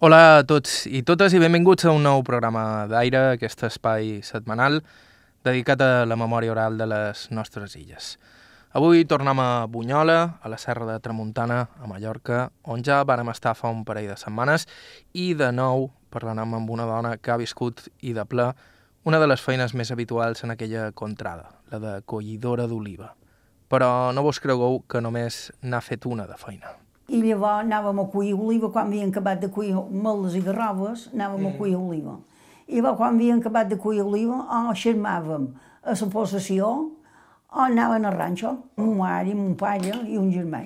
Hola a tots i totes i benvinguts a un nou programa d'Aire, aquest espai setmanal dedicat a la memòria oral de les nostres illes. Avui tornem a Bunyola, a la Serra de Tramuntana, a Mallorca, on ja vàrem estar fa un parell de setmanes i de nou parlarem amb una dona que ha viscut i de ple una de les feines més habituals en aquella contrada, la de collidora d'oliva. Però no vos cregueu que només n'ha fet una de feina i llavors anàvem a cuir oliva, quan havíem acabat de cuir meles i garroves, anàvem a cuir oliva. I llavors, quan havíem acabat de cuir oliva, o xermàvem a la possessió, o anàvem al ranxo, mon mare, mon pare i un germà.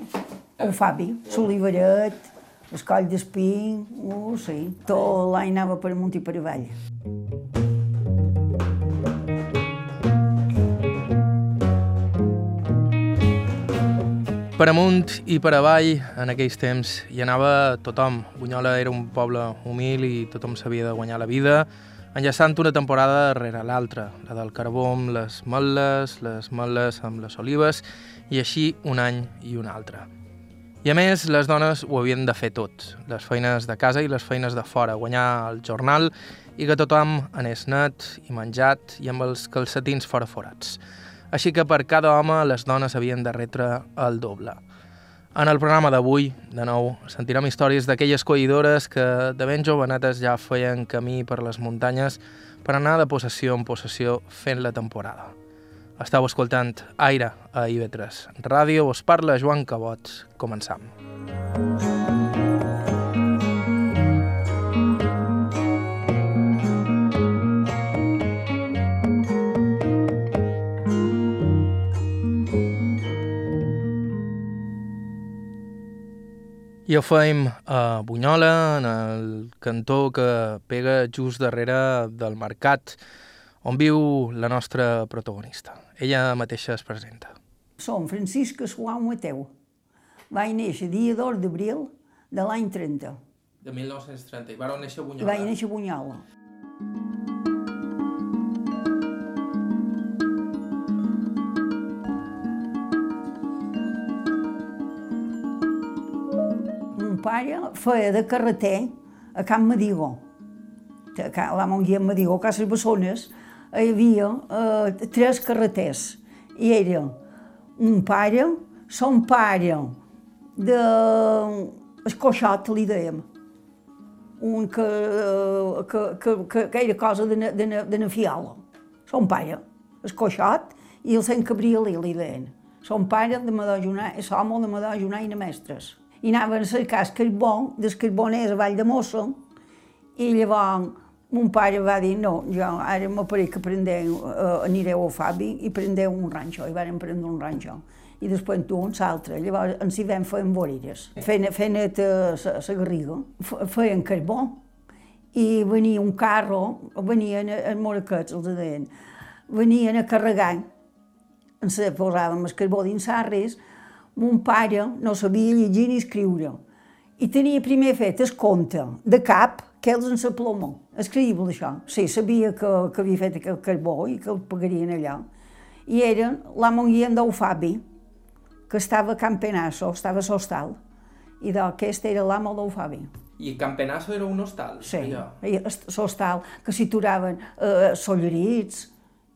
El Fabi, l'oliveret, el coll d'espín, uh, sí, tot l'any anava per amunt i per avall. Per amunt i per avall, en aquells temps, hi anava tothom. Bunyola era un poble humil i tothom s'havia de guanyar la vida, enllaçant una temporada darrere l'altra, la del carbó amb les mel·les, les mel·les amb les olives, i així un any i un altre. I a més, les dones ho havien de fer tot, les feines de casa i les feines de fora, guanyar el jornal i que tothom anés net i menjat i amb els calcetins fora forats així que per cada home les dones havien de retre el doble. En el programa d'avui, de nou, sentirem històries d'aquelles collidores que de ben jovenetes ja feien camí per les muntanyes per anar de possessió en possessió fent la temporada. Estau escoltant Aire a IB3 Ràdio, us parla Joan Cabot. Començam. Música I ho fem a Bunyola, en el cantó que pega just darrere del mercat, on viu la nostra protagonista. Ella mateixa es presenta. Som Francisca Suau Mateu. Vaig néixer dia 2 d'abril de l'any 30. De 1930. I néixer a Bunyola? Vaig néixer a Bunyola. Pare feia de carreter a Can Madigó. A la Montguia Madigó, a Cases Bessones, hi havia eh, tres carreters. I era un pare, son pare de escoixot, li dèiem, un que, que, que, que, que era cosa de, de, de na fiola. Son pare, escoixot, i el Sant Cabriel li deien. Son pare de Madó Junai, l'home de Madó Junai i Mestres i anaven a cercar el carbó, del carboners a Vall de Mosso, i llavors mon pare va dir, no, jo ara m'apareix que prendeu, uh, anireu a Fabi i prendeu un ranxo, i vàrem prendre un ranxo. I després tu un l'altre. Llavors ens hi vam fer amb boreres, feien, feien la garriga, feien carbó, i venia un carro, venien els moraquets, els deien, venien a carregar, ens posàvem el carbó dins l'arres, mon pare no sabia llegir ni escriure i tenia primer fet el compte de cap que ells en la ploma. Escriure això. Sí, sabia que, que havia fet aquell carbó i que el pagarien allà. I eren la Guillem del Fabi, que estava a Campenasso, estava a l'hostal, i d'aquest era l'amo del Fabi. I Campenasso era un hostal? Sí, l'hostal, que s'hi turaven eh, sollerits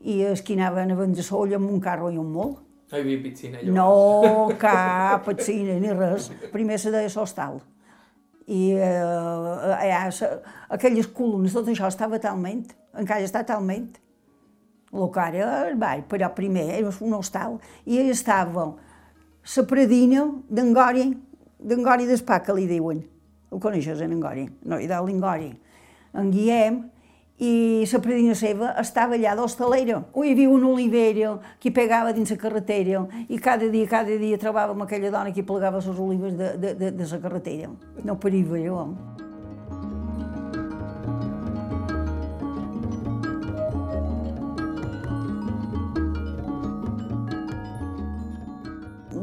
i esquinaven a vendre soll amb un carro i un molt. No hi havia piscina, llavors? No, cap piscina ni res. Primer se deia sostal. I eh, allà, aquelles columnes, tot això estava talment, encara està talment. El que ara ball, però primer era un hostal. I hi estava la predina d'Engori, d'Engori d'Espà, que li diuen. Ho coneixes, en Engori? No, i de l'Engori. En Guillem, i la predina seva estava allà d'hostalera. Hi havia una olivera que pegava dins la carretera i cada dia, cada dia trobàvem aquella dona que plegava les olives de, de, de, de la carretera. No pariva jo.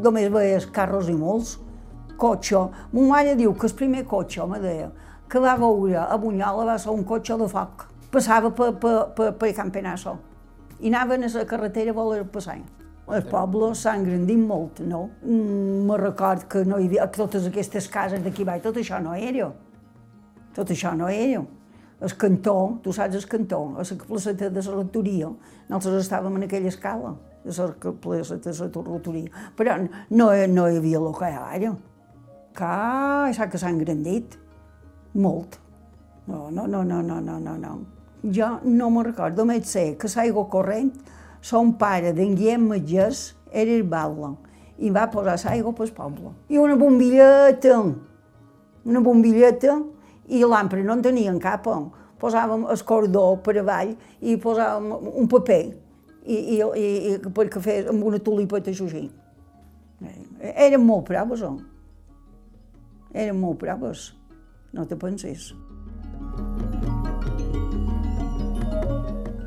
Només veies carros i molts, cotxe. Mon mare diu que el primer cotxe, me deia, que va veure a Bunyola va ser un cotxe de foc passava per, per, per, per Can Penasso i anaven a la carretera a voler passar. El poble s'ha engrandit molt, no? Mm, me record que no hi havia, totes aquestes cases d'aquí baix, tot això no era. Tot això no era. El cantó, tu saps el cantó, a la placeta de la rectoria, nosaltres estàvem en aquella escala de la placeta de la rectoria, però no, no hi havia el que hi ha ara. Que, que s'ha engrandit, molt. No, no, no, no, no, no, no, no. Jo no me'n recordo, només sé que l'aigua corrent, son pare d'en Guillem Magès era el batlle i va posar l'aigua pel poble. I una bombilleta, una bombilleta, i l'àmplia no en tenien cap. Posàvem el cordó per avall i posàvem un paper i, i, i, i perquè fes amb una tulipeta així. Eren molt proves, oh. Eren molt proves. No te pensis.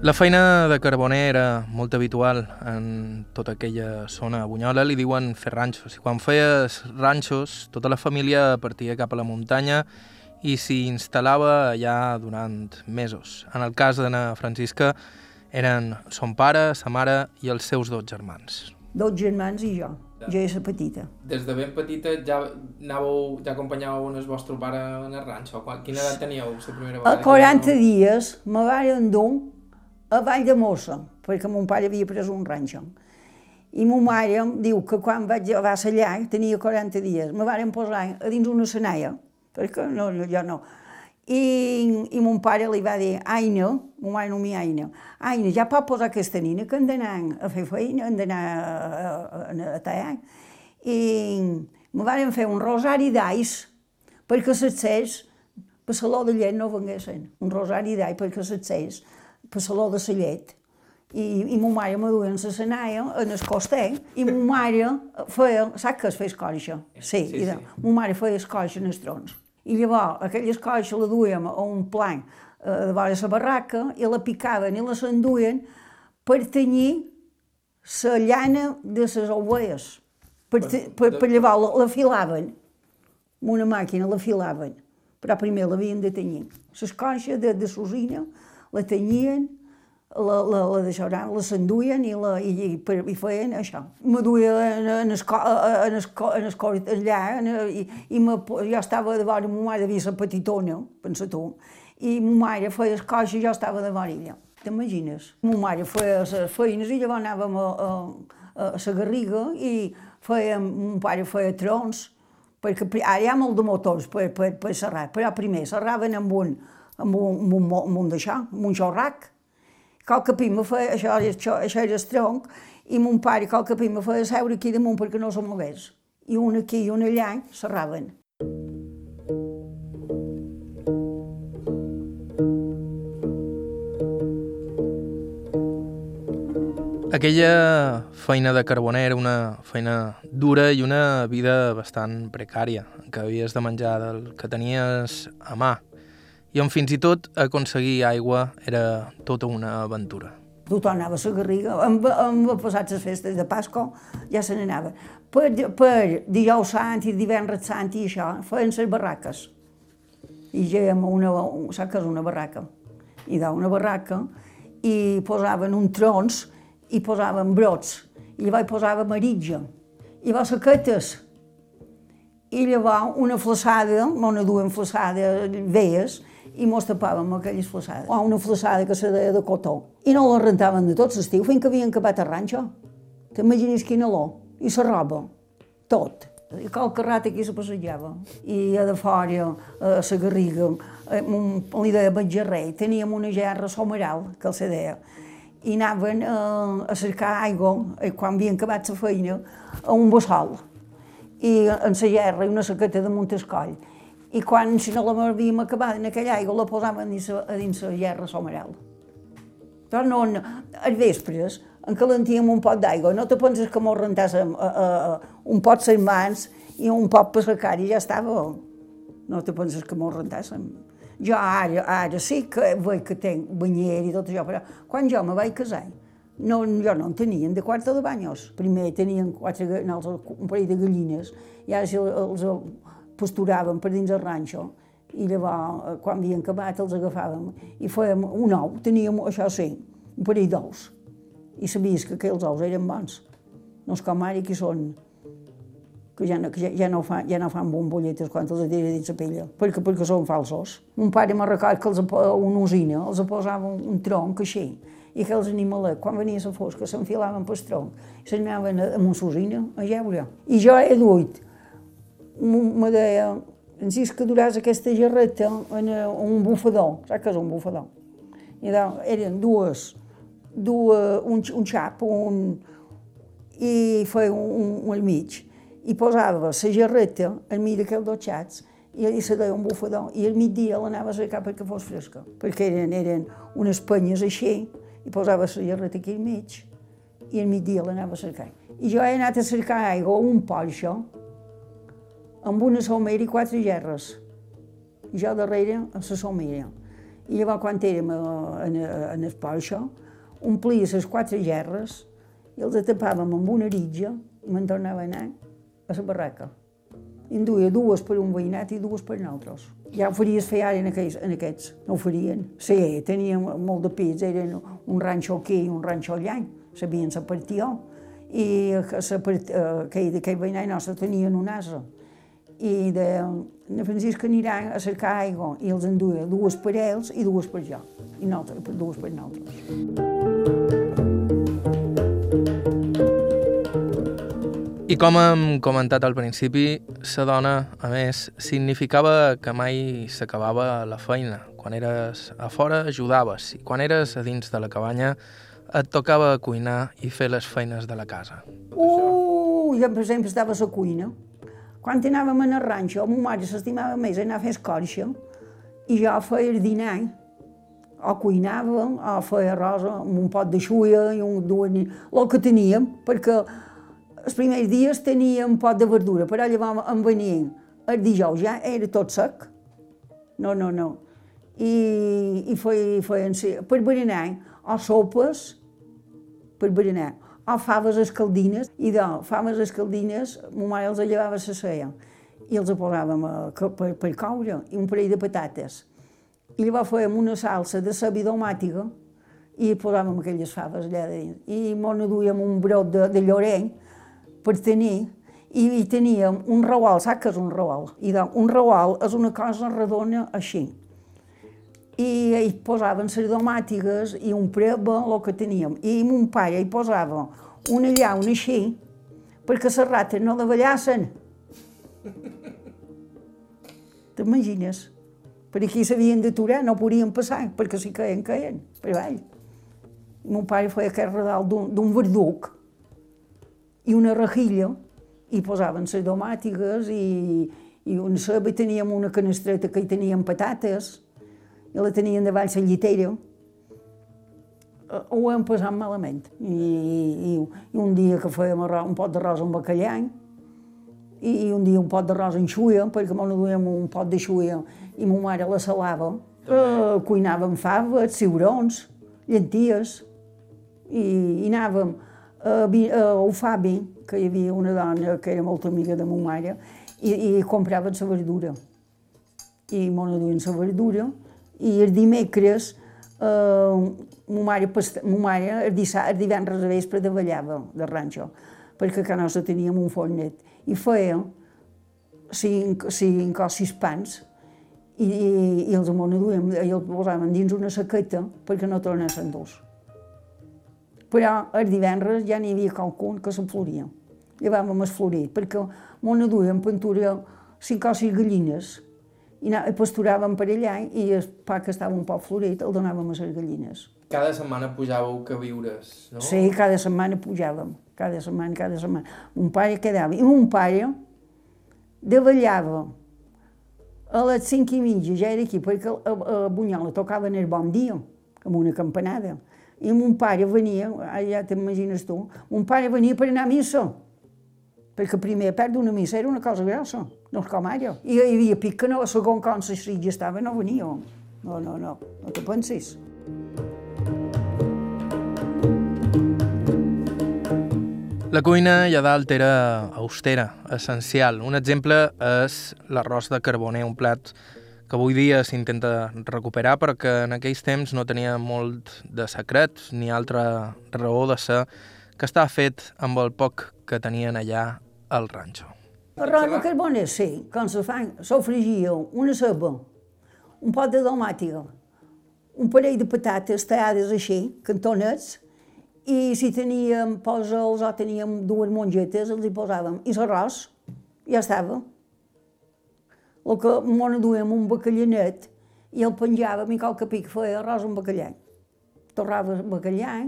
La feina de carboner era molt habitual en tota aquella zona. A Bunyola li diuen fer ranxos. I quan feies ranxos, tota la família partia cap a la muntanya i s'hi instal·lava allà durant mesos. En el cas d'Anna Francisca, eren son pare, sa mare i els seus dos germans. Dos germans i jo. Jo era petita. Des de ben petita ja anàveu, ja acompanyàveu el vostre pare en el ranxo? Quina edat teníeu la primera vegada? A 40 dies me van endur a Vall de Mossa, perquè mon pare havia pres un ranxo. I mon mare em diu que quan vaig a allà, tenia 40 dies, me van posar a dins una senaia, perquè no, no, jo no. I, i mon pare li va dir, Aina, mon mare no mi Aina, Aina, ja pot posar aquesta nina que han d'anar a fer feina, han d'anar a, a, a, tallar. I me van fer un rosari d'ais perquè s'accés per saló de llet no venguessin. Un rosari d'ais perquè s'accés per saló de la llet. I, i ma mare me duia en la senaia, en el coster, i ma mare feia, saps què es feia escorxa? Sí, sí, sí. ma mare feia escorxa en els trons. I llavors aquella escorxa la duíem a un plan eh, de vora la barraca i la picaven i la s'enduien per tenyir la llana de les ovelles. Per, per, per llavors la, la filaven amb una màquina, la filaven, però primer l'havien de tenyir. L'escorxa de, de l'usina la tenyien, la, la, la deixaran, la s'enduien i, la, i, i, i feien això. Me duia en, en, el, en, el, en el cor allà en, i, i me, jo estava de vora, ma mare devia ser petitona, pensa tu, i ma mare feia el coix i jo estava de vora ella. T'imagines? Ma mare feia les feines i llavors anàvem a, a, a, la Garriga i fèiem, mon pare feia trons, perquè ara hi ha molt de motors per, per, per serrar, però primer serraven amb un, amb un, amb un, amb un d'això, amb un jorrac, qualque pima feia, això, això, això era el tronc, i mon pare qualque pima feia seure aquí damunt perquè no se mogués. I un aquí i un allà serraven. Aquella feina de carboner era una feina dura i una vida bastant precària, què havies de menjar del que tenies a mà i on fins i tot aconseguir aigua era tota una aventura. Tothom anava a la Garriga, amb, amb passats les festes de Pasco, ja se n'anava. Per, per dijous sant i divendres sant i això, feien les barraques. I gèiem una, saps què és una barraca? I de una barraca i posaven un trons i posaven brots, i llavors posaven maritja, i llavors saquetes, i llavors una flaçada, una dues flaçades veies, i mos tapàvem aquelles flaçades. O una flaçada que se deia de cotó. I no la rentaven de tot l'estiu fins que havien acabat el ranxo. T'imagines quin olor. I la roba. Tot. I qualque rat aquí se passejava. I a de fora, a la Garriga, li deia Batgerrer, teníem una gerra someral, que se deia, i anaven a, a cercar aigua, quan havien acabat la feina, a un bossol. I en la gerra i una saqueta de Montescoll i quan, si no l'havíem acabat en aquella aigua, la posàvem dins, a dins la gerra somarel. Però no, no, als vespres, en calentíem un pot d'aigua, no te penses que mos rentàssim a, a, a, un pot les mans i un pot per la cara i ja estava. No te penses que mos rentàssim. Jo ara, ara sí que veig que tenc banyer i tot això, però quan jo me vaig casar, no, jo no en tenien de quarta de banyos. Primer tenien quatre, un parell de gallines i ara els, els posturaven per dins el ranxo i llavors, eh, quan havien acabat, els agafàvem i fèiem un ou, teníem, això sí, un parell d'ous. I sabies que aquells ous eren bons. No és com ara que són que ja no, que ja, ja no, fa, ja no fan bombolletes quan els tira dins la pella, perquè, perquè són falsos. Mon pare me record que els, una usina els posava un, un tronc així, i que els animalets, quan venia la fosca, s'enfilaven pel tronc, i s'anaven a, a una usina a jeure. I jo he duit, me deia, ens que duràs aquesta gerreta en, en un bufador, saps què és un bufador? I doncs, eren dues, dues un, un xap, un, i feia un, un, un al mig, i posava la gerreta al mig d'aquells dos xats i, i se deia un bufador, i al migdia l'anava a cercar perquè fos fresca, perquè eren, eren unes penyes així, i posava la gerreta aquí al mig, i al migdia l'anava a cercar. I jo he anat a cercar aigua un porxo, amb una somera i quatre gerres. I jo darrere a la somera. I llavors, quan érem en, en el porxo, omplia les quatre gerres i els tapàvem amb una ritja i me'n tornava a anar a la barraca. I en duia dues per un veïnat i dues per nosaltres. Ja ho faries fer ara en aquests, en aquests. no ho farien. Sí, tenien molt de pits, eren un ranxo aquí i un ranxo allà, sabien la partió. I aquell, aquell veïnat nostre tenien un asa. I de, de Francisca anirà a cercar aigua i els enduia dues per ells i dues per jo. I nosaltres, dues per nosaltres. I com hem comentat al principi, la dona, a més, significava que mai s'acabava la feina. Quan eres a fora ajudaves i quan eres a dins de la cabanya et tocava cuinar i fer les feines de la casa. Uh, jo per exemple estava a la cuina. Quan anàvem a el ranxo, ma mare s'estimava més anar a fer escorxa i jo feia el dinar o cuinava, o feia arròs amb un pot de xuia i un dues... el que teníem, perquè els primers dies un pot de verdura, però llavors em venien el dijous ja era tot sec. No, no, no. I, i feien, feien per berenar, o sopes, per berenar, o faves escaldines, i de faves escaldines, ma mare els llevava la ceia i els posàvem a, per, per coure, i un parell de patates. I llavors fèiem una salsa de ceba domàtica i posàvem aquelles faves allà dins. I m'ho duíem un brot de, de lloreny, per tenir, i, i teníem un raual, saps què és un raual? I doncs, un raual és una cosa redona així. I hi posaven les domàtigues i un preba el que teníem. I mon pare hi posava una llauna així perquè les rates no davallassen. T'imagines? Per aquí s'havien d'aturar, no podien passar, perquè si caien, caien, per avall. I mon pare feia aquest redal d'un verduc, i una rejilla, i posaven les domàtigues i, i un ceba teníem una canestreta que hi teníem patates, la tenien davall la llitera. Eh, ho hem passat malament. I, i, i un dia que fèiem arròs, un pot d'arròs amb bacallà, i, i un dia un pot d'arròs en xuia, perquè m'ho duíem un pot de xuia i ma mare la salava. Eh, cuinàvem faves, ciurons, llenties, i, i anàvem a, a Ufabi, que hi havia una dona que era molt amiga de ma mare, i, i compraven la verdura. I m'ho duien la verdura, i el dimecres eh, ma mare, ma mare el, dissabte, el divendres a vespre davallava de ranxo, perquè a casa teníem un fornet, i feia cinc, cinc o sis pans, i, i, i els duien, i els posaven dins una saqueta perquè no tornessin dos però el divendres ja n'hi havia qualcun que s'enfloria. Llevàvem el florit, perquè m'ho duia en pintura cinc o sis gallines i pasturàvem per allà i el pa que estava un poc florit el donàvem a les gallines. Cada setmana pujàveu que viures, no? Sí, cada setmana pujàvem, cada setmana, cada setmana. Un pare quedava, i un pare davallava a les cinc i mitja, ja era aquí, perquè a, a Bunyola tocaven el bon dia, amb una campanada. I mon pare venia, ja t'imagines tu, mon pare venia per anar a missa, perquè primer perdre una missa era una cosa grossa, no és com ara. I hi havia pic que no, segon com la sitja estava, no venia. No, no, no, no te pensis. La cuina allà dalt era austera, essencial. Un exemple és l'arròs de carboner, un plat que avui dia s'intenta recuperar però que en aquells temps no tenia molt de secret ni altra raó de ser que estava fet amb el poc que tenien allà al ranxo. Arròs de carbones, sí. Com se fan, sofregia una ceba, un pot de domàtica, un parell de patates tallades així, cantonets, i si teníem pòsols o teníem dues mongetes, els hi posàvem. I l'arròs, ja estava. El que m'ho duem un bacallanet i el penjàvem i qualque pic feia arròs amb bacallà. Torrava bacallà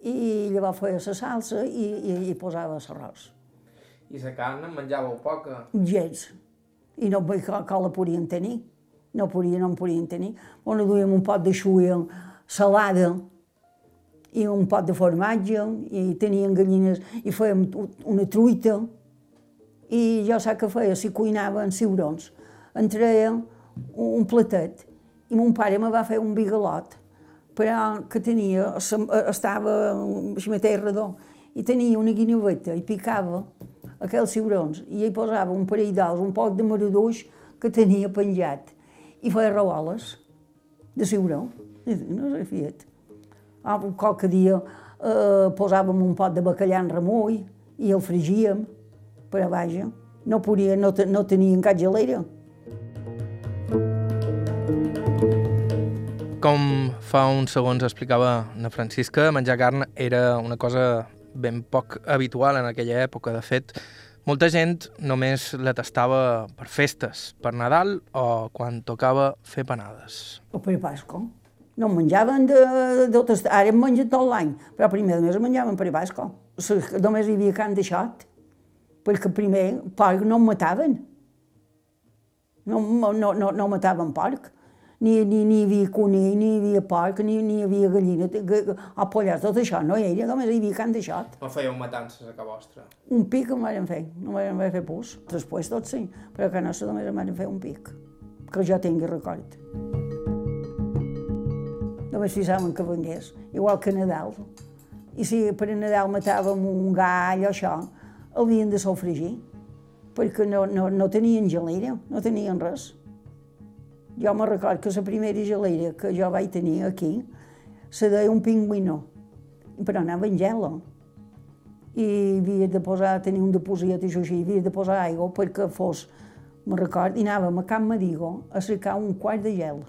i llavors feia la salsa i, i, i posava l'arròs. I la carn en menjàveu poca? Gens. I no veig que, que la podien tenir. No, podia, no en podien tenir. On duíem un pot de xuia salada i un pot de formatge i tenien gallines i fèiem una truita i jo sap què feia, si cuinava en ciurons, en treia un platet i mon pare me va fer un bigalot però que tenia, estava així mateix redó i tenia una guinoveta i picava aquells ciurons i hi posava un parell d'als, un poc de mareduix que tenia penjat i feia raoles de ciuró. No s'ha fet. Ah, qualque dia eh, posàvem un pot de bacallà en remull i el fregíem, però vaja, no, podia, no, no tenien cap gelera. Com fa uns segons explicava na Francisca, menjar carn era una cosa ben poc habitual en aquella època. De fet, molta gent només la tastava per festes, per Nadal o quan tocava fer panades. O per Pasco. No menjaven de, de de ara en mengen tot l'any, però primer mes menjaven per Pasco. Només hi havia can de xot, perquè primer porc no mataven. No, no, no, no mataven porc ni, ni, ni hi havia conill, ni hi havia porc, ni, ni hi havia gallina, o pollars, tot això no hi era, només hi havia can de xot. No fèieu matances a casa vostra? Un pic em van fer, no vam fer pus. Després tot sí, però a casa nostra només em van fer un pic, que jo tingui record. Només fixaven que vengués, igual que Nadal. I si per Nadal matàvem un gall o això, el havien de sofregir, perquè no, no, no tenien gelera, no tenien res. Jo me record que la primera gelera que jo vaig tenir aquí se deia un pingüino, però anava en gel. I havia de posar, tenir un depòsit i així, havia de posar aigua perquè fos, me record, i anàvem a Can Madigo a cercar un quart de gel.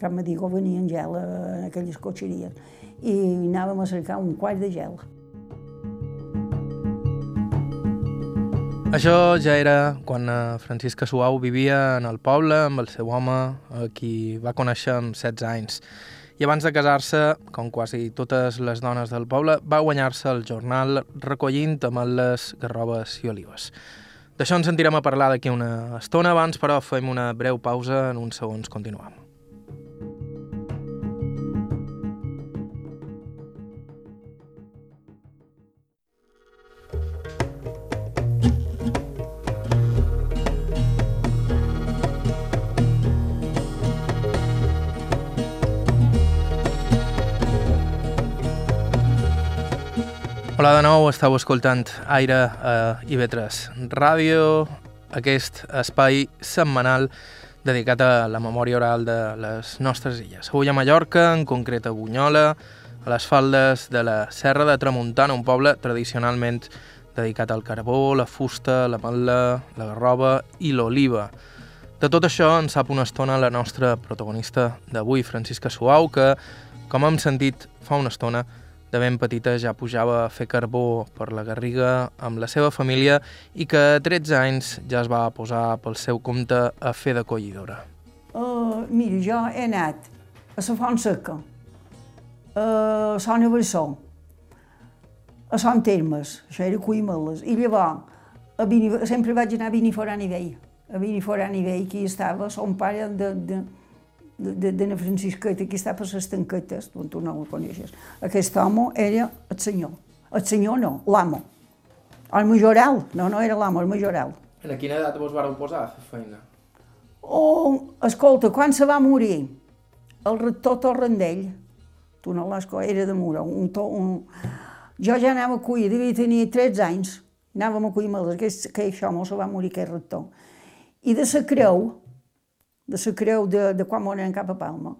Can Madigo venia en gel en aquelles cotxeries i anàvem a cercar un quart de gel. Això ja era quan Francisca Suau vivia en el poble amb el seu home, a qui va conèixer amb 16 anys. I abans de casar-se, com quasi totes les dones del poble, va guanyar-se el jornal recollint ametlles, garrobes i olives. D'això ens sentirem a parlar d'aquí una estona, abans però fem una breu pausa, en uns segons continuem. Hola de nou, estàu escoltant Aire a IB3 Ràdio, aquest espai setmanal dedicat a la memòria oral de les nostres illes. Avui a Mallorca, en concret a Bunyola, a les faldes de la Serra de Tramuntana, un poble tradicionalment dedicat al carbó, la fusta, la matla, la garroba i l'oliva. De tot això en sap una estona la nostra protagonista d'avui, Francisca Suau, que, com hem sentit fa una estona, de ben petita ja pujava a fer carbó per la Garriga amb la seva família i que a 13 anys ja es va posar pel seu compte a fer de collidora. Uh, mira, jo he anat a la Font Seca, a Sona Bressó, a Son Termes, això era Cuimeles, i llavors a Vini, sempre vaig anar a Viniforà Nivell, a Viniforà Nivell, que hi estava son pare de, de, de, de na Francisqueta, que està per les tanquetes, tu, tu no el coneixes. Aquest home era el senyor. El senyor no, l'amo. El majoral, no, no era l'amo, el majoral. En quina edat vos vareu posar a fer feina? Oh, escolta, quan se va morir el rector Torrendell, tu no l'has era de Mura, un, to, un... jo ja anava a cuir, devia tenir 13 anys, anàvem a cuir me'ls, que, que això se va morir aquest rector. I de la creu, de la creu de, de quan moren cap a Palma.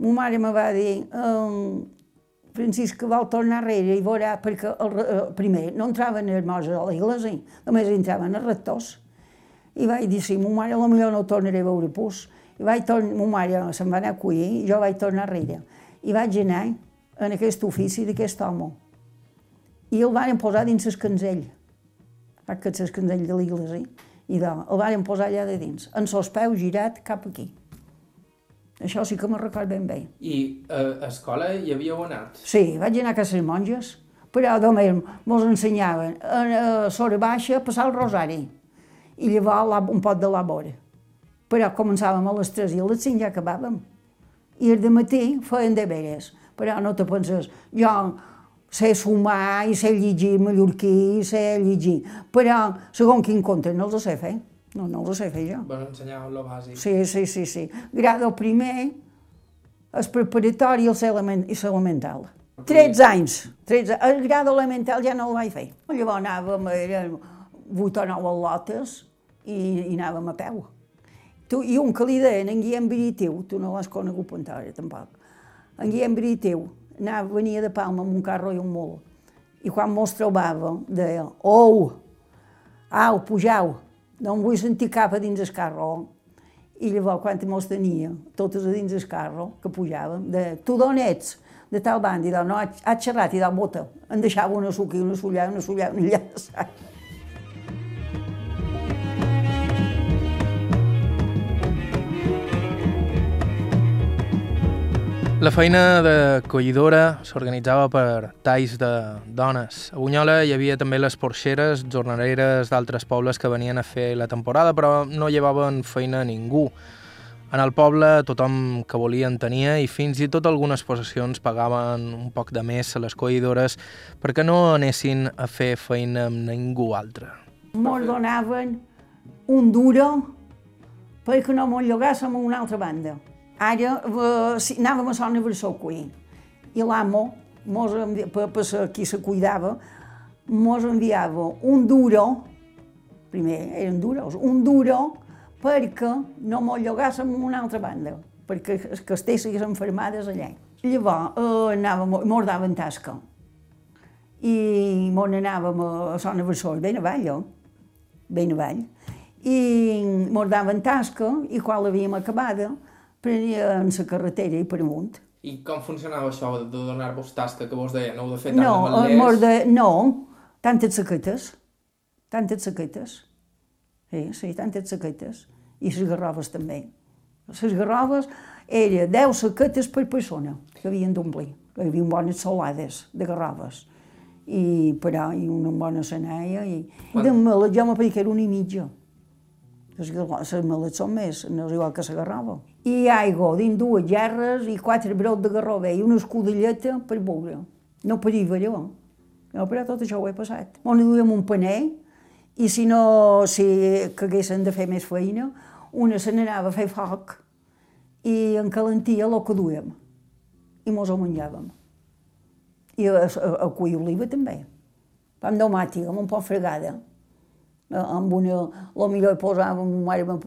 Ma mare me va dir, um, Francisca vol tornar enrere i veurà, perquè el, el, primer no entraven monjos a l'església, només entraven els rectors. I vaig dir, sí, ma mare potser no tornaré a veure pus. I vaig tornar, ma mare se'n va anar a acollir i jo vaig tornar enrere. I vaig anar en aquest ofici d'aquest home. I el van posar dins l'escanzell, aquest l'escanzell de l'església, i de, el van posar allà de dins, en els peus girat cap aquí. Això sí que me'n record ben bé. I a escola hi havíeu anat? Sí, vaig anar a casa les monges, però només mos ensenyaven a, a sora baixa a passar el rosari i llavors un pot de labor. Però començàvem a les 3 i a les 5 ja acabàvem. I el de matí feien deberes, però no te penses, jo sé sumar i sé llegir mallorquí i sé llegir, però segons quin conte no els sé fer. No, no ho sé fer jo. Van ensenyar el bàsic. Sí, sí, sí, sí. Grado primer, el preparatori i l'elemental. 13 anys. 13, el grado elemental ja no el vaig fer. Llavors anàvem, eren 8 o 9 lotes i, i anàvem a peu. Tu, I un que li deien en Guillem Biritiu, tu no l'has conegut Pantara, tampoc. En Guillem Biritiu anava, venia de Palma amb un carro i un mul. I quan mos trobava, deia, oh, au, pujau, no em vull sentir cap a dins el carro. I llavors, quan mos tenia, totes a dins el carro, que pujàvem, de tu d'on ets? De tal banda, i de, no, ha xerrat, i de bota. Em deixava una suca una sollada, una sollada, una llaça. La feina de collidora s'organitzava per talls de dones. A Bunyola hi havia també les porxeres, jornaleres d'altres pobles que venien a fer la temporada, però no llevaven feina a ningú. En el poble tothom que volien tenia i fins i tot algunes possessions pagaven un poc de més a les collidores perquè no anessin a fer feina amb ningú altre. Mos donaven un duro perquè no mos llogàssim a una altra banda Ara eh, anàvem a Sona cuir i l'amo, per, per qui se cuidava, mos enviava un duro, primer eren duros, un duro perquè no mos llogàssim a una altra banda, perquè els castells siguessin fermades allà. Llavors eh, anàvem, mos daven tasca i mos anàvem a Sona Bressó, ben avall, ben avall, i mos daven tasca i quan l'havíem acabada, prenia en la carretera i per amunt. I com funcionava això de donar-vos tasca que vos deia? No heu de fer tant no, de malders? De, no, tantes saquetes, tantes saquetes. Sí, sí, tantes saquetes. I les garroves també. Les garroves era 10 saquetes per persona que havien d'omplir. Hi havia bones salades de garroves. I, però, i una bona senaia. I, Quan? de malet jo m'apareix que era una i mitja. Les malets són més, no és igual que la garrova i aigua dins dues gerres i quatre brots de garrover i una escudelleta per beure. No per ir allò. No, però tot això ho he passat. On duíem un paner i si no, si que haguessin de fer més feina, una se n'anava a fer foc i en calentia el que duíem. I mos ho menjàvem. I a, a, a cuir oliva també. Vam domàtica, amb un poc fregada amb una, la millor posàvem, mare,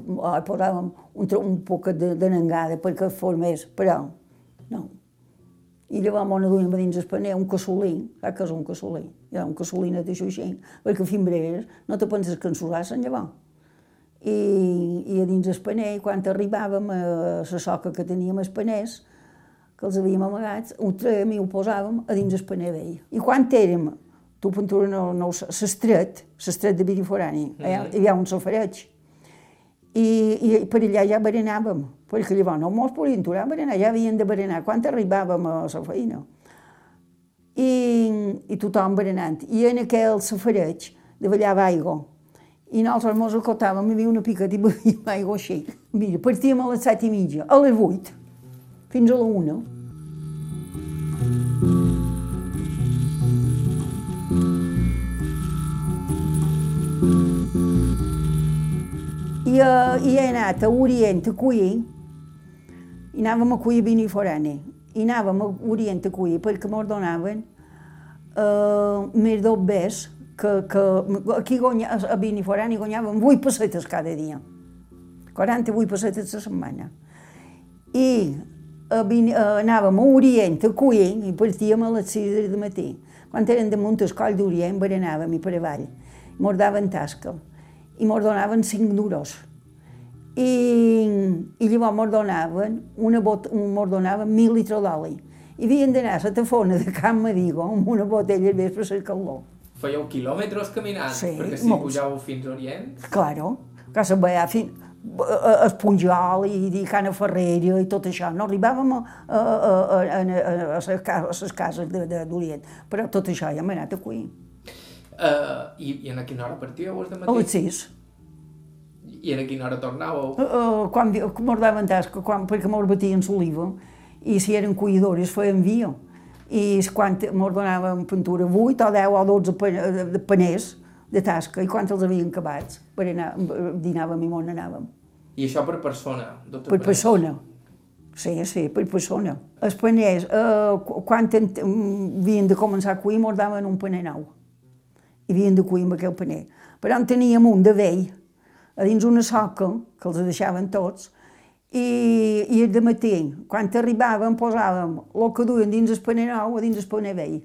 posàvem un, un poc de, de nangada perquè formés, però no. I llavors m'ho duien a dins el paner un cassolí, saps què és un cassolí? Ha un cassolinet d'això així, perquè fimbreres no te penses que ens usassen llavors. I, i a dins el paner, quan arribàvem a la soca que teníem els paners, que els havíem amagats, ho traiem i ho posàvem a dins el paner vell. I quan érem tu pintura no, no s'estret, s'estret de Vidiforani, mm -hmm. hi ha un sofereig. I, I per allà ja berenàvem, perquè llavors no mos podien aturar a berenar, ja havien de berenar quan arribàvem a la feina. I, i tothom berenant. I en aquell safareig ballava aigua. I nosaltres mos acotàvem, hi havia una piqueta i bevíem aigua així. Mira, partíem a les set i mitja, a les vuit, fins a la una. i, uh, i he anat a Orient a cuir, i anàvem a cuir vini forani, i anàvem a Orient a cuir perquè m'ho donaven uh, més d'obbers que, que aquí guanya, a vini forani guanyàvem 8 pessetes cada dia, 48 pessetes a setmana. I a, vin- a, anàvem a Orient, a Cuient, i partíem a les 6 de matí. Quan eren de Montescoll d'Orient, berenàvem i per avall. Mos daven tasca. I mos donaven 5 duros. I, i llavors mos donaven, una bot, mos donaven mil litres d'oli. I havien d'anar a la tafona de Can Medigo amb una botella de vespre per la calor. Fèieu quilòmetres caminant, Sí, perquè si molts. pujàveu fins a Orient... Claro, que se veia fins a Espunjol i, i Cana Ferrera i tot això. No arribàvem a, a, a, a, a, a, a, les ca- a les cases d'Orient, però tot això ja hem anat a cuir. Uh, i, I en a quina hora partíeu els de A les matí? sis. I en a quina hora tornàveu? Uh, quan vi- mos tasca, quan, perquè mos batien l'oliva, i si eren cuidadores feien via. I quan mos donaven pintura 8 o 10 o 12 pa- de, paners de tasca, i quan els havien acabats, per anar, dinàvem i mos n'anàvem. I això per persona? Per Parés? persona. Sí, sí, per persona. Els paners, eh, qu- quan mm, havien de començar a cuir, mos daven un paner nou. Havien de cuir amb aquell paner. Però en teníem un de vell, a dins una soca, que els deixaven tots, i, i de matí, quan arribàvem, posàvem el que duien dins el paner nou a dins el paner vell.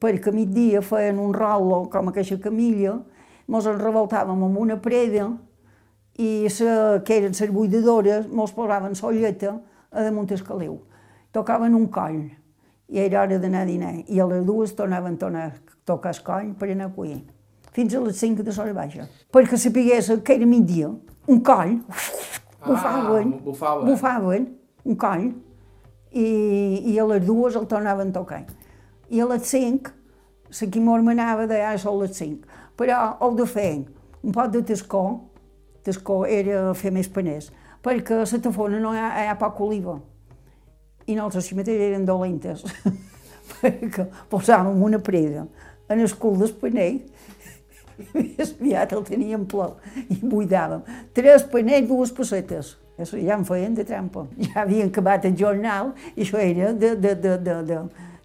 Perquè a migdia feien un rolo, com aquesta camilla, mos en revoltàvem amb una preda i se, que eren les buidadores mos posaven solleta a damunt el caliu. Tocaven un coll i era hora d'anar a dinar i a les dues tornaven a tocar el coll per anar a cuir fins a les 5 de l'hora baixa. Perquè sapigués que era migdia, un coll, bufaven, Ah, bufaven. bufaven un coll i, i a les dues el tornaven a tocar. I a les 5, la qui m'ormenava de ja són les 5. Però heu de fer un pot de tascó, tascó era fer més paners, perquè a la tafona no hi ha, hi ha poca oliva. I nosaltres si mateix eren dolentes, perquè posàvem una preda en el cul del paner i més aviat el teníem ple i buidàvem. Tres paners, dues pessetes. Això ja en feien de trampa. Ja havien acabat el jornal i això era de, de, de, de, de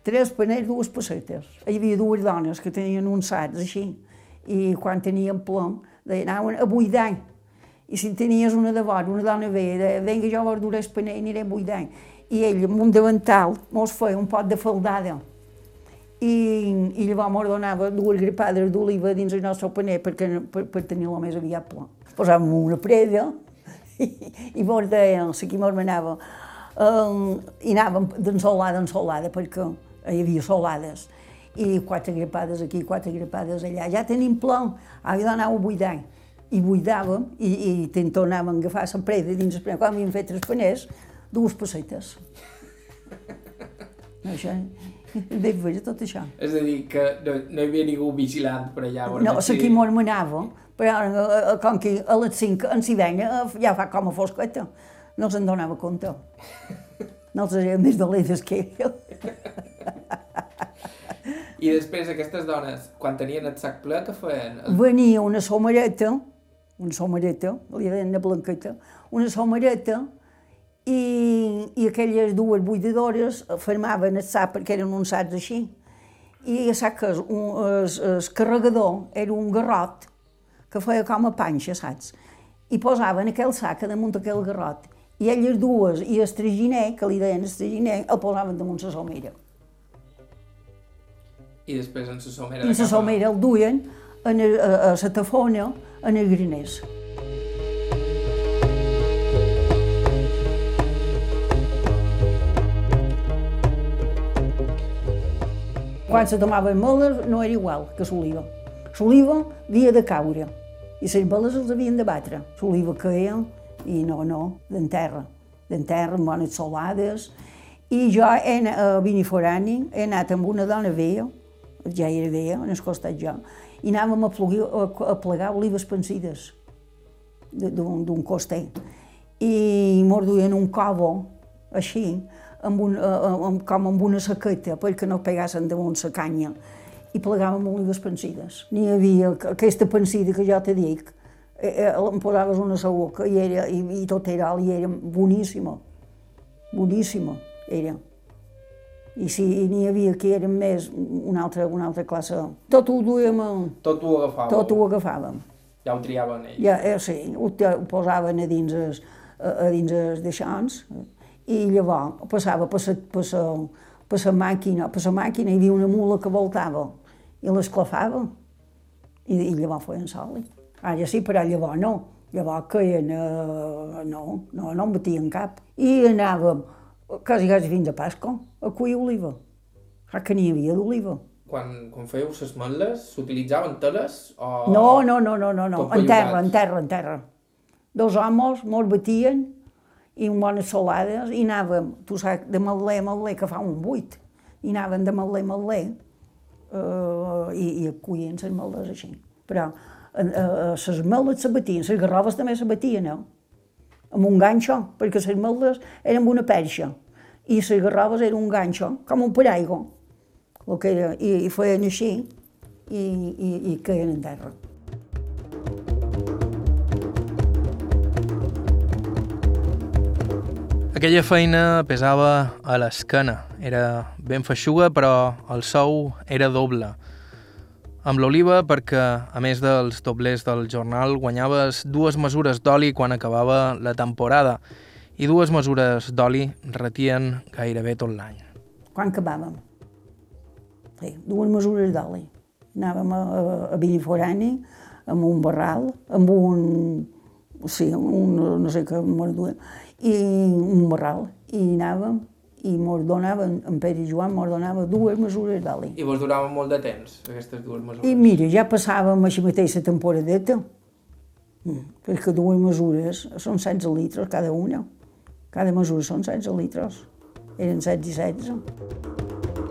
tres paners, dues pessetes. Hi havia dues dones que tenien uns sacs així i quan tenien plom anaven a buidar. I si tenies una de vora, una dona veia, deia, vinga, jo verduré el paner i aniré a buidar. I ell, amb un davantal, mos feia un pot de faldada i, i llavors mos donava dues gripades d'oliva dins el nostre paner perquè, per, per tenir-lo més aviat ple. Posàvem una preda i, i mos deien, la qui mos manava, um, i anàvem d'ensolada en solada perquè hi havia solades i quatre gripades aquí, quatre gripades allà. Ja tenim ple, ara anàvem a buidar. I buidàvem i, i tornàvem a agafar la preda dins el paner. Quan havíem fet tres paners, dues pessetes. Això, deia fer tot això. És a dir, que no, no hi havia ningú vigilant per allà. per No, veure qui m'ho manava, però eh, eh, com que a les 5 en si veia, eh, ja fa com a fosqueta, no se'n donava compte. No els eren més dolentes que ell. I després aquestes dones, quan tenien el sac ple, què feien? Venia una somareta, una somareta, li deien una blanqueta, una somareta, i, i aquelles dues buidadores fermaven el sac perquè eren uns sacs així. I el sac, el, el, el carregador era un garrot que feia com a panxa, saps? I posaven aquell sac damunt aquell garrot. I elles dues i el traginer, que li deien el traginer, el posaven damunt la somera. I després en la somera... I la de cap a- somera el duien en el, a, a la tafona en el graners. Quan se tomaven meles no era igual que l'oliva. L'oliva havia de caure i les meles els havien de batre. L'oliva caia i no, no, d'en terra, d'en terra amb bones solades. I jo he, a Biniforani he anat amb una dona vella, ja era vella, en el costat jo, i anàvem a, plugir, a, a plegar olives pensides de- d'un coster. I mos duien un covo, així, amb un, eh, amb, com amb una saqueta, perquè no pegassin damunt la canya, i plegàvem olives pensides. N'hi havia aqu- aquesta pensida que jo te dic, eh, eh, em posaves una saboca i, era, i, i tot era alt i era boníssima, boníssima era. I si n'hi havia que eren més una altra, una altra classe. Tot ho duíem, a- Tot ho agafàveu. tot ho agafàvem. Ja ho triaven ells. Ja, eh, sí, ho, ho posaven a dins els, a, a dins els deixants I llavors passava per la, per la, per la màquina, per la màquina hi havia una mula que voltava i l'esclafava. I, I llavors feien soli. Ara sí, però llavors no. Llavors queien, eh, no, no, no en batien cap. I anàvem quasi, quasi fins a Pasco, a cuir oliva. Ja que n'hi havia d'oliva. Quan, quan fèieu les matles, s'utilitzaven teles o... No, no, no, no, no, no. En terra, en terra, en terra. Dos homes mos batien i amb bones solades i anàvem, tu saps, de matler a matler, que fa un buit, i anàvem de matler a matler eh, i, i cuien les maldes així. Però les maldes se batien, les garroves també se batien, no? amb un ganxo, perquè les maldes eren amb una perxa i les garroves eren un ganxo, com un paraigua, que era, i, i feien així i, i, i caien en terra. Aquella feina pesava a l'esquena. Era ben feixuga, però el sou era doble. Amb l'oliva, perquè, a més dels doblers del jornal, guanyaves dues mesures d'oli quan acabava la temporada i dues mesures d'oli retien gairebé tot l'any. Quan acabàvem? Sí, dues mesures d'oli. Anàvem a, a, Biniforani, amb un barral, amb un... Sí, un, no sé què mos duia, i un barral. I anàvem, i mos donaven, en Pere i Joan mos donava dues mesures d'oli. I vos duraven molt de temps, aquestes dues mesures? I mira, ja passàvem així mateix la temporadeta, mm, perquè dues mesures són 16 litres cada una. Cada mesura són 16 litres. Eren 16 i 16.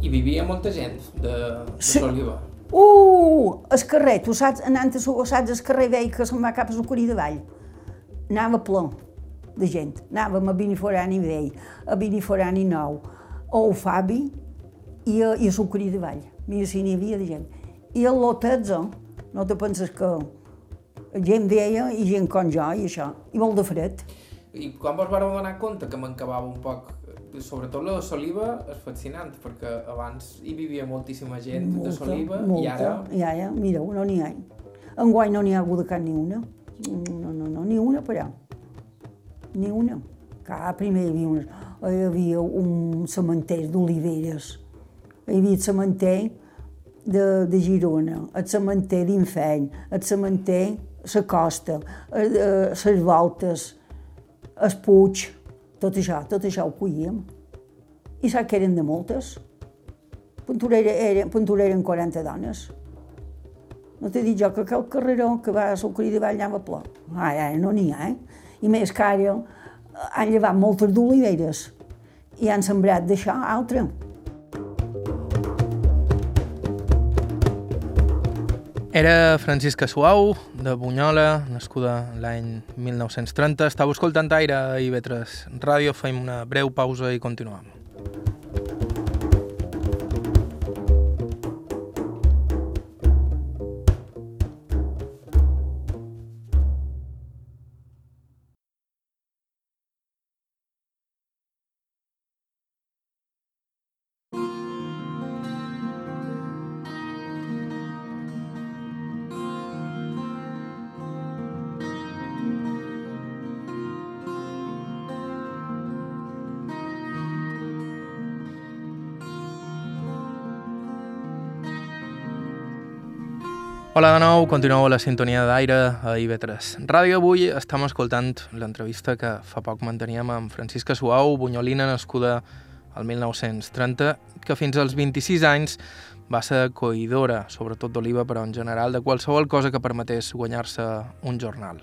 I vivia molta gent de, de Sí. l'oliva. Uh, el carrer, tu saps, anant a saps, el carrer veia que se'n va cap a Sucuri de Vall. Anava ple de gent. Anàvem a Biniforani Vell, a Biniforani Nou, a Fabi i a, i a de Vall. Mira si n'hi havia de gent. I a l'Otetza, no te penses que gent veia i gent com jo i això, i molt de fred. I quan vos vareu donar compte que mancavava un poc, sobretot la de Soliva, és fascinant, perquè abans hi vivia moltíssima gent de Soliva i ara... I ara, mira, no n'hi ha. Enguany no n'hi ha hagut cap ni una. No, no, no, ni una, però. Ni una. Clar, primer hi havia, unes, hi havia un cementer d'oliveres. Hi havia el cementer de, de Girona, el cementer d'Infeny, el cementer la costa, eh, les voltes, el Puig, tot això, tot això ho collíem. I saps que eren de moltes? Punturera, era, Punturera eren 40 dones. No t'he dit jo que aquell carreró que va a Sucri de Vall anava ple. Ara, ara no n'hi ha, eh? I més que ara eh, han llevat moltes d'oliveres i han sembrat d'això altre. Era Francisca Suau, de Bunyola, nascuda l'any 1930. Estava escoltant aire a IB3 Ràdio. Fem una breu pausa i continuem. Hola de nou, continueu a la sintonia d'aire a IB3 Ràdio. Avui estem escoltant l'entrevista que fa poc manteníem amb Francisca Suau, bunyolina nascuda al 1930, que fins als 26 anys va ser coïdora, sobretot d'oliva, però en general de qualsevol cosa que permetés guanyar-se un jornal.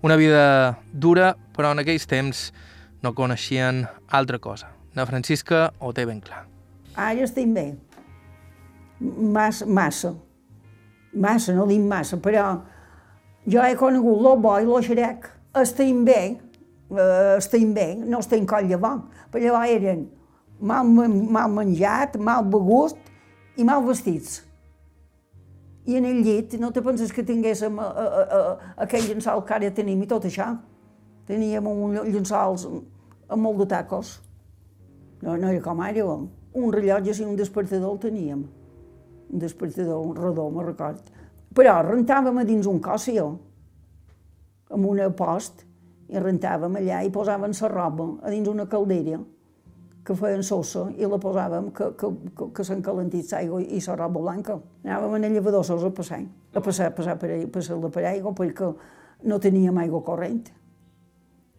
Una vida dura, però en aquells temps no coneixien altra cosa. Na Francisca ho té ben clar. Ara estic bé. Massa, massa. Massa, no dic massa, però jo he conegut lo bo i lo xerec. Estem bé, eh, estem bé, no estem coll llavors, però llavors eren mal, mal menjat, mal begut i mal vestits. I en el llit no te penses que tinguéssim a, a, a, aquell llençol que ara tenim i tot això. Teníem un llençols amb molt de tacos. No, no era com ara, un rellotge i un despertador el teníem. Despertador, un redó, me record. Però rentàvem a dins un còssil, amb una post, i rentàvem allà i posàvem la roba a dins una caldera que feien sosa i la posàvem que, que, que, que s'encalentís l'aigua i la roba blanca. Anàvem a llevador sols a passar, a passar, a passar per, passar per aigua perquè no teníem aigua corrent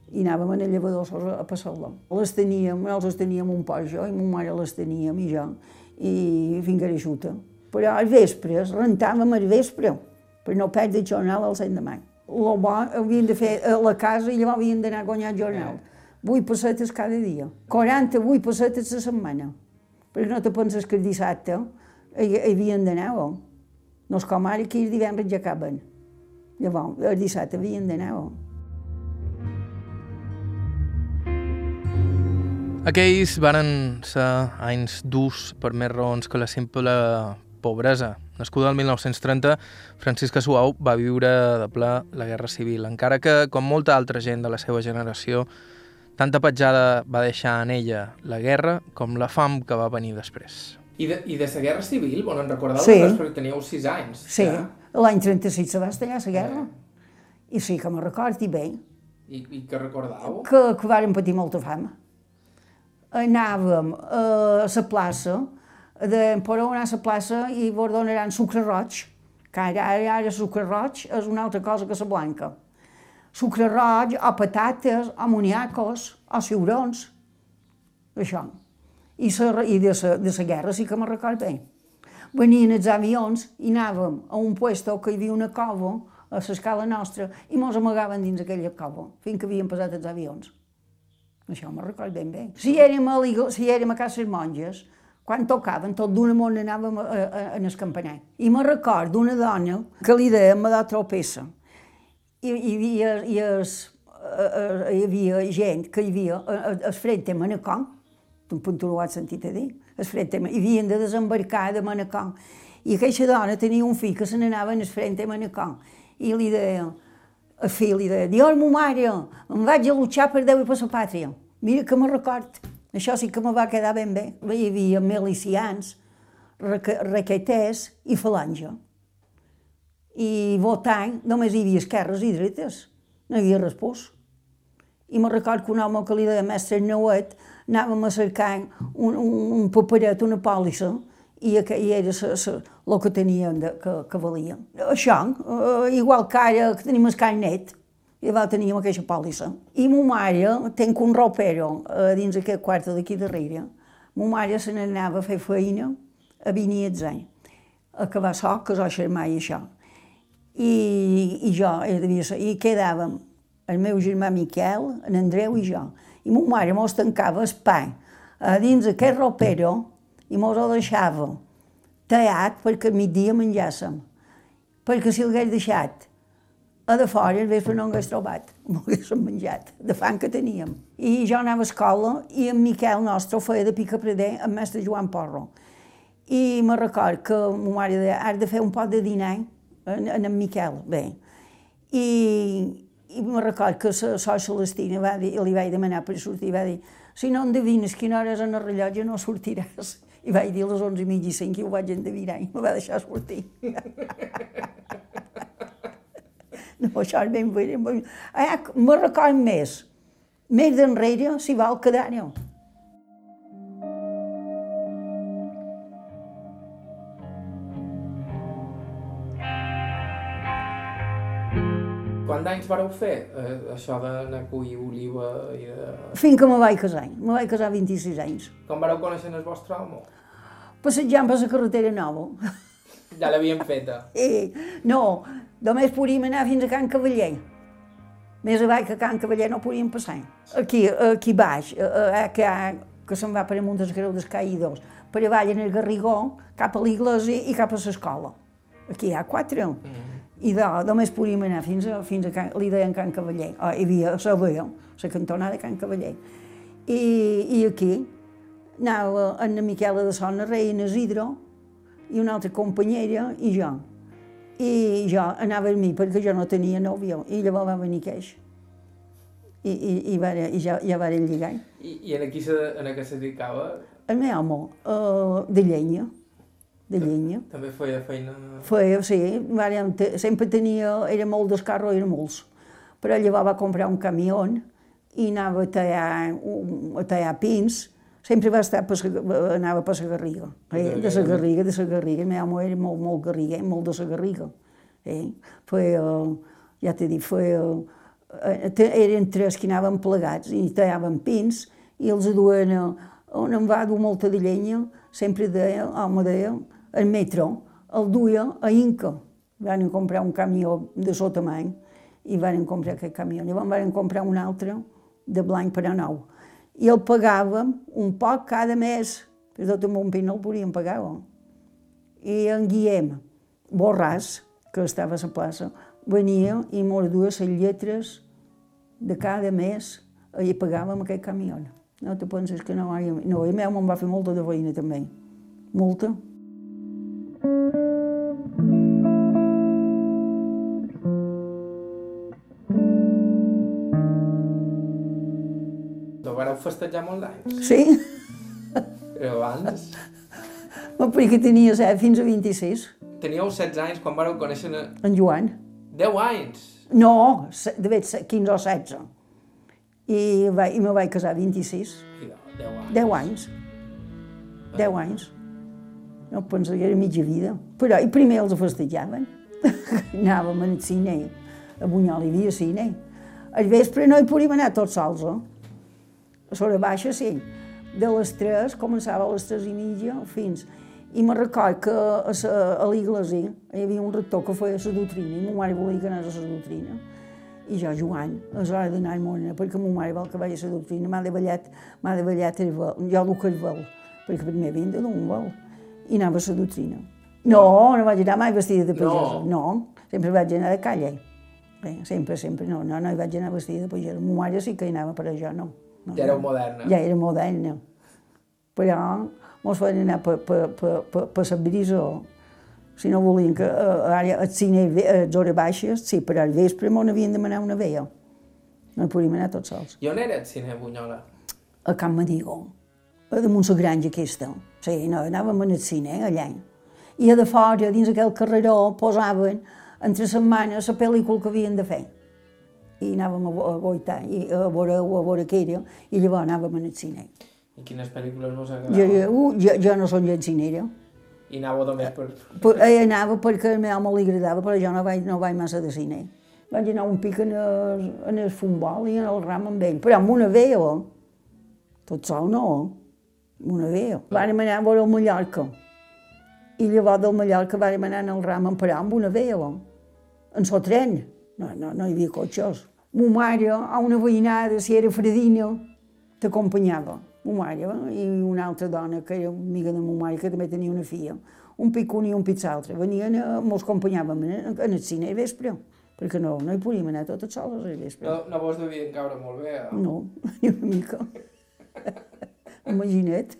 i anàvem a llevador sols a passar-la. Les teníem, nosaltres teníem un poc jo i ma mare les teníem i jo, i fins que era xuta. Però al vespre, rentàvem al vespre, per no perdre el jornal al l'endemà. El bo havien de fer a la casa i llavors havien d'anar a guanyar el jornal. 8 pessetes cada dia, 48 pessetes a setmana. Perquè no te penses que el dissabte hi, hi havien d'anar, oh? No és com ara que els divendres ja acaben. Llavors, el dissabte havien d'anar, oh? Aquells varen ser anys durs per més raons que la simple pobresa. Nascuda el 1930, Francisca Suau va viure de ple la Guerra Civil, encara que, com molta altra gent de la seva generació, tanta petjada va deixar en ella la guerra com la fam que va venir després. I de, i de la Guerra Civil, volen recordar Sí. perquè teníeu 6 anys. Sí, ja? l'any 36 se va estallar la guerra. I sí que me recordi bé, I, I què recordàveu? que, que vàrem patir molta fam. Anàvem a la plaça, de podeu anar a la plaça i vos donaran sucre roig, que ara, ara, ara sucre roig és una altra cosa que la blanca. Sucre roig, o patates, o moniacos, o ciurons, això. I, sa, i de, la, de la guerra sí que me'n record bé. Venien els avions i anàvem a un puesto que hi havia una cova a l'escala nostra i mos amagaven dins aquella cova fins que havien passat els avions. Això me'n record ben bé. Si érem a, si érem a casa monges, quan tocaven, tot d'una mona anàvem a, a, a, en el campanar. I me'n record d'una dona que li me da tropessa. I, i, i, i es, eh, eh, hi havia gent que hi havia a- a- al frente a Manacor, tu tu ho has sentit a dir, al frente, a Ma- i havien de desembarcar de Manacor. I aquesta dona tenia un fill que se n'anava al frente a Manacor. I li deia, el fill li deia, Dios, mo mare, em vaig a luchar per Déu i per la pàtria. Mira que me record. Això sí que me va quedar ben bé. Hi havia milicians, raqueters i falange i votant només hi havia esquerres i dretes, no hi havia respòs. I me record que un home que li deia mestre Nouet anàvem a cercar un, un, un paperet, una pòlissa, i, i era el que tenien de, que, que valia. Això, eh, igual que ara que tenim el carnet, i va teníem aquesta pòlissa. I ma mare, tenc un ropero eh, dins aquest quarto d'aquí darrere, ma mare se n'anava a fer feina a Beniatzany, a acabar soc, que jo xermà i això. I, i jo, eh, devia ser, i quedàvem el meu germà Miquel, en Andreu i jo. I ma mare mos tancava el pa a dins aquest ropero i mos ho deixava tallat perquè al migdia menjàssim. Perquè si l'hagués deixat a de fora, al vespre no hagués trobat, m'ho haguéssim menjat, de fam que teníem. I jo anava a escola i en Miquel nostre ho feia de picapreder amb mestre Joan Porro. I me record que ma mare deia, has de fer un pot de dinar en, en, en Miquel, bé. I, i me record que la sort Celestina va dir, li vaig demanar per sortir, va dir, si no endevines quina hora és en el rellotge no sortiràs. I vaig dir a les 11 i mig i 5 i ho vaig endevinar i me va deixar sortir. No, això és ben bé. ben. Ah, me record més. Més d'enrere, si vol quedar-ho. Quants anys vareu fer eh, això d'anar a collir oliva i de... Fins que me vaig casar. Me vaig casar a 26 anys. Com vareu conèixer el vostre home? Passejant per la carretera nova. Ja l'havien feta. Eh, no, només podíem anar fins a Can Cavaller. Més avall que a Can Cavaller no podíem passar. Aquí, aquí baix, eh, eh, que, que se'n va per amunt dels Greu dels Caïdors, per avall en el Garrigó, cap a l'església i cap a l'escola. Aquí hi ha quatre. Mm. I de, només podíem anar fins a, fins a Can, li deien Can Cavaller. Oh, hi havia la vea, la cantonada de Can Cavaller. I, i aquí anava en Miquela de Sona, rei en Isidro, i una altra companyera i jo. I jo anava amb mi perquè jo no tenia nòvio i llavors va venir queix. I, i, i, va, i ja, ja varen lligar. I, i en, aquí se, en què se dedicava? El meu home, uh, de llenya, de llenya. També feia feina... Feia, sí, vàrem, te, sempre tenia, era molt d'escarro, era molts. Però llavors va comprar un camió i anava a tallar, a tallar pins, sempre va estar per, la- anava per la Garriga, eh? de la Garriga, de la Garriga, meu home era molt, molt garriguer, molt de la Garriga. Eh? Feia, ja t'he dit, feia, eh, eren tres que anaven plegats i tallaven pins i els duen on em va dur molta de llenya, sempre deia, home deia, el metro, el duia a Inca. Van comprar un camió de sota tamany i van comprar aquest camió. Llavors van comprar un altre de blanc per a nou. I el pagàvem un poc cada mes, perquè tot el pin no el podíem pagar. Oh. I en Guillem Borràs, que estava a la plaça, venia i mos duia les lletres de cada mes i pagàvem aquest camió. No te penses que no? No, i meu me'n va fer molta de feina també. Molta. Festejar molts anys? Sí? Però abans... Perquè tenia set fins a 26. Teníeu 16 anys quan vareu conèixer... a- En Joan. 10 anys! No, de fet, se- 15 o 16. I, va, i me vaig casar a 26. I de- 10 anys. 10 anys. 10 anys. No penso que era mitja vida. Però i primer els festejaven. Anàvem al cine. A Bunyol hi havia cine. Al vespre no hi podíem anar tots sols, eh? A l'hora baixa, sí. De les 3, començava a les 3 i mitja fins... I me record que a, sa, a l'església hi havia un rector que feia la doctrina i ma mare volia que anés a la doctrina. I jo, Joan, és hora d'anar a Mona, perquè ma mare vol que vagi a la doctrina. M'ha de ballat, m'ha de ballat el vol. Jo el que vol, perquè primer havien de dur un vol. I anava a la doctrina. No, no vaig anar mai vestida de pagesa. No, sempre vaig anar de calle. Bé, sempre, sempre, no, no, no hi vaig anar vestida de pagesa. Ma mare sí que hi anava, però jo no. Ja éreu moderna. Ja era moderna. Però mos feien anar per, per, per, per, per la brisa. Si no volien que eh, ara al cine a les hores baixes, sí, però al vespre m'ho havien de demanar una vea. No hi podíem anar tots sols. I on era el cine a Bunyola? A Can Medigo, a damunt la granja aquesta. Sí, no, anàvem al cine, allà. I a de fora, dins aquell carreró, posaven entre setmanes la pel·lícula que havien de fer. I anàvem a, a goitar, i a veure, a veure què era, i llavors anàvem al cine. I quines pel·lícules vos Jo, agradaven? jo, uh, jo, jo no soc llencinera. I anàveu només per... Però, eh, anava perquè al meu home li agradava, però jo no vaig, no vaig massa de cine. Vaig anar un pic en el, en el futbol i en el ram amb ell, però amb una veo. Tot sol no, amb una veo. Vàrem anar a veure el Mallorca. I llavors del Mallorca vàrem anar en el ram amb parar amb una veo. En so tren. No, no, no hi havia cotxes. Mo mare, a una veïnada, si era fredina, t'acompanyava. Mo mare i una altra dona que era amiga de mo mare, que també tenia una filla. Un pic un i un pic l'altre. Venien, a- mos acompanyàvem en, el cine al vespre, perquè no, no hi podíem anar totes soles al vespre. No, no vos devien caure molt bé, eh? No, ni una mica. Imagina't.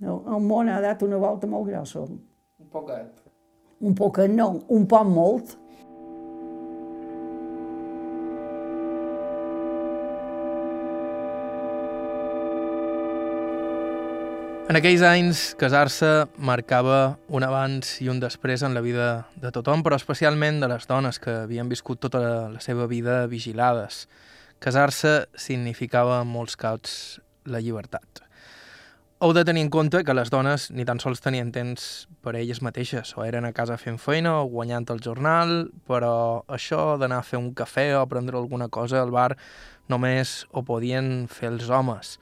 No, el món ha dat una volta molt grossa. Un poquet. Un poc no, un poc molt. En aquells anys, casar-se marcava un abans i un després en la vida de tothom, però especialment de les dones que havien viscut tota la, la seva vida vigilades. Casar-se significava en molts casos la llibertat. Heu de tenir en compte que les dones ni tan sols tenien temps per a elles mateixes, o eren a casa fent feina o guanyant el jornal, però això d'anar a fer un cafè o prendre alguna cosa al bar només ho podien fer els homes.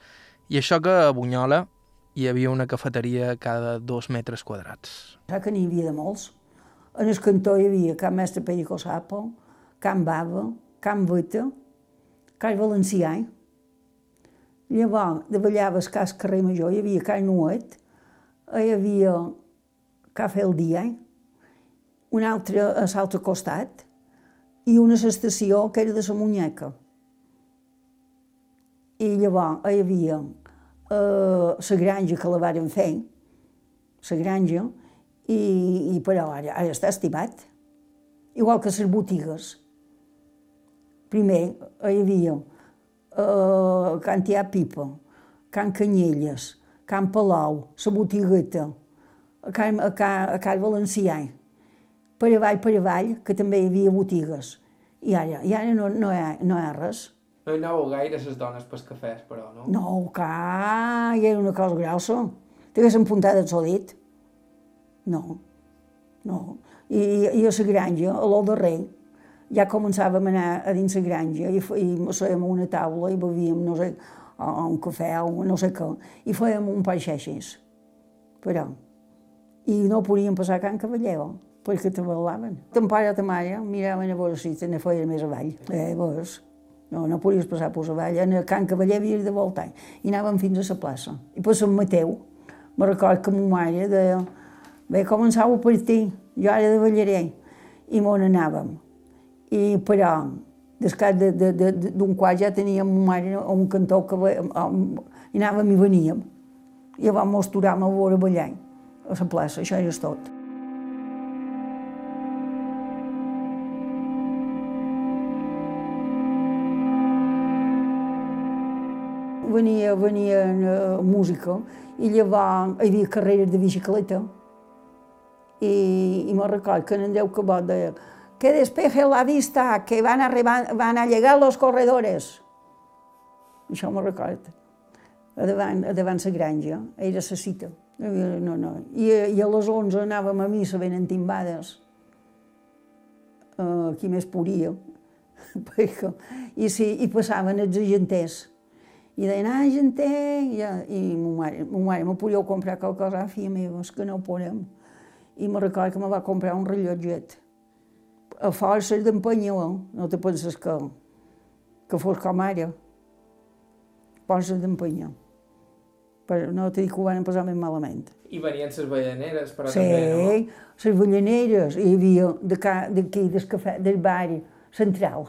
I això que a Bunyola hi havia una cafeteria cada dos metres quadrats. Saps que n'hi havia de molts? En el cantó hi havia Can Mestre Perico Sapo, Can Bava, Can Veta, Can Valencià. Llavors, davallava el cas carrer Major, hi havia Can Nuet, hi havia Cafè el Dia, un altre a l'altre costat, i una estació que era de la Munyeca. I llavors hi havia la granja que la varen fer, la granja, i, i però ara, ara està estimat. Igual que les botigues. Primer hi havia eh, Can Tià Pipa, Can Canyelles, Can Palau, la botigueta, a Can, a Can, a Can Valencià, per avall, per avall, que també hi havia botigues. I ara, i ara no, no, hi ha, no hi ha res. No hi anàveu gaire les dones pels cafès, però, no? No, que hi era una cosa grossa. T'haguessin puntat el dit. No, no. I, i a la granja, a l'O de Rei, ja començàvem a anar a dins la granja i, i sèiem a una taula i bevíem, no sé, un cafè o no sé què, i fèiem un pa xeixes. Però, i no podíem passar a Can Cavallero, perquè treballaven. Ton pare i ta mare miraven a veure si te ne feia més avall. Eh, veus? No, no podies passar per. En el Can Cavaller havia de voltar. I anàvem fins a la plaça. I per Sant Mateu, me record que ma mare deia bé, començava a partir, jo ara de ballaré. I m'on anàvem. I però, descat d'un de, de, de, quart ja teníem ma mare un cantó que ve, i anàvem i veníem. I vam mosturar-me a veure ballar a la plaça, això és tot. Venia, venia uh, música i llavors hi havia carreres de bicicleta i, i me record que en Déu Cabot deia que despeje la vista, que van, arribar, van a llegar los corredores. Això me record. A davant, a davant la granja, era la cita. No, no. I, I a les 11 anàvem a missa ben entimbades. Uh, qui més podia. I, sí, i passaven els agenters i deien, ah, gente, i, i ma mare, ma mare me podíeu comprar qualque cosa, filla meva, és que no ho podem. I me recordo que me va comprar un rellotget. A forces d'empenyar, no te penses que, que fos com ara. Forces d'empenyar. Però no t'he dit que ho van passar més malament. I venien les ballaneres, però sí, també, no? Sí, les ballaneres. Hi havia d'aquí, del cafè, del bar central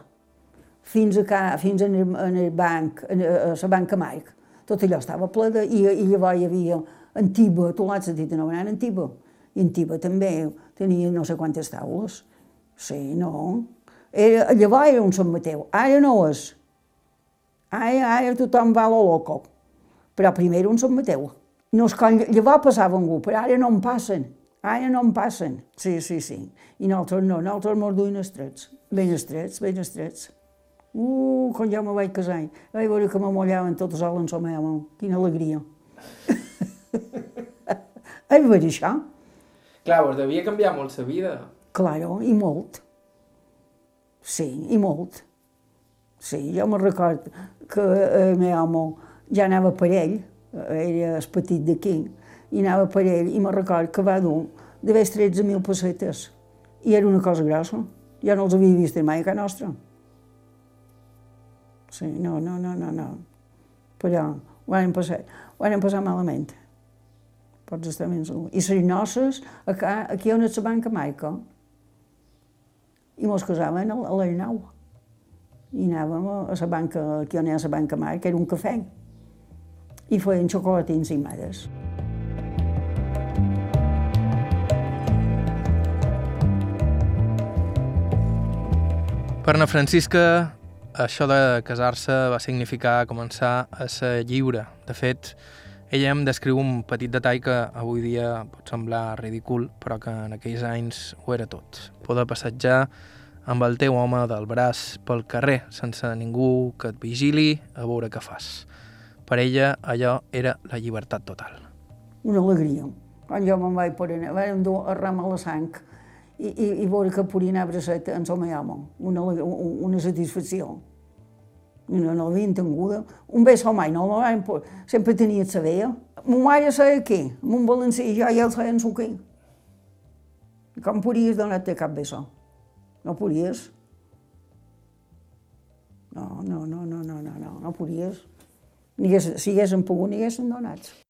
fins, a, ca, fins en, el, en el banc, en, a la banca Mike. Tot allò estava ple de... I, i llavors hi havia Antiba, tu l'has sentit anomenant Antiba. I Antiba també tenia no sé quantes taules. Sí, no. Era, llavors era un Sant Mateu, ara no és. Ara, ara tothom va a lo loco. Però primer era un Sant Mateu. No és que llavors passava algú, però ara no en passen. Ara no en passen. Sí, sí, sí. I nosaltres no, nosaltres mos duien estrets. Ben estrets, ben estrets. Uh, quan ja me vaig casar, vaig veure que m'amollaven tots els en la meva mà. Quina alegria. Has vist això? Clar, vos devia canviar molt la vida. Claro, i molt. Sí, i molt. Sí, jo me record que el meu home ja anava per ell, era el petit d'aquí, i anava per ell, i me record que va dur d'haver 13.000 pessetes. I era una cosa grossa. Jo no els havia vist mai a casa nostra. Sí, no, no, no, no, no. Però ho vam passar, ho vam passar malament. Pots estar ben segur. I les noces, aquí on és la banca Maica, i mos casaven a l'Arnau. I anàvem a la banca, aquí on ha la banca Maica, era un cafè. I feien xocolatins i mades. Per na Francisca, això de casar-se va significar començar a ser lliure. De fet, ella em descriu un petit detall que avui dia pot semblar ridícul, però que en aquells anys ho era tot. Poder passejar amb el teu home del braç pel carrer, sense ningú que et vigili a veure què fas. Per ella, allò era la llibertat total. Una alegria. Quan jo me'n vaig per anar, vam dur a ram a la sang i, i, i veure que podia anar a bracet en el meu home, una, una satisfacció. No, no l'havien tinguda. Un beso mai, no, no sempre tenia la veia. Ma mare seia aquí, amb un balancí, i jo i ell seien suquí. Com podies donar-te cap beso? No podies. No, no, no, no, no, no, no, no podies. Ni hagués, si haguessin pogut, ni haguessin donats.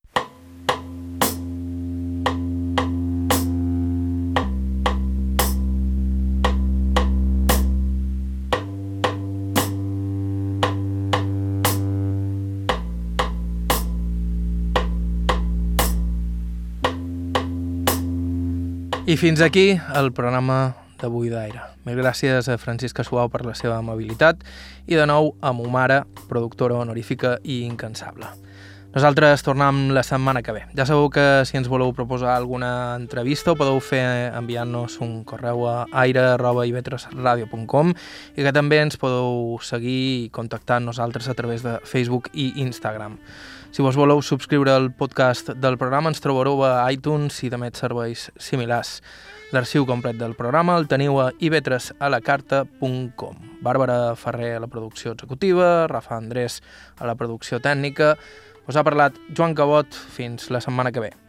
I fins aquí el programa d'avui d'Aire. Mil gràcies a Francisca Suau per la seva amabilitat i de nou a mo mare, productora honorífica i incansable. Nosaltres tornem la setmana que ve. Ja sabeu que si ens voleu proposar alguna entrevista ho podeu fer enviant-nos un correu a aire.ivetresradio.com i que també ens podeu seguir i contactar amb nosaltres a través de Facebook i Instagram. Si vos voleu subscriure al podcast del programa ens trobareu a iTunes i també serveis similars. L'arxiu complet del programa el teniu a ivetresalacarta.com. Bàrbara Ferrer a la producció executiva, Rafa Andrés a la producció tècnica. Us ha parlat Joan Cabot. Fins la setmana que ve.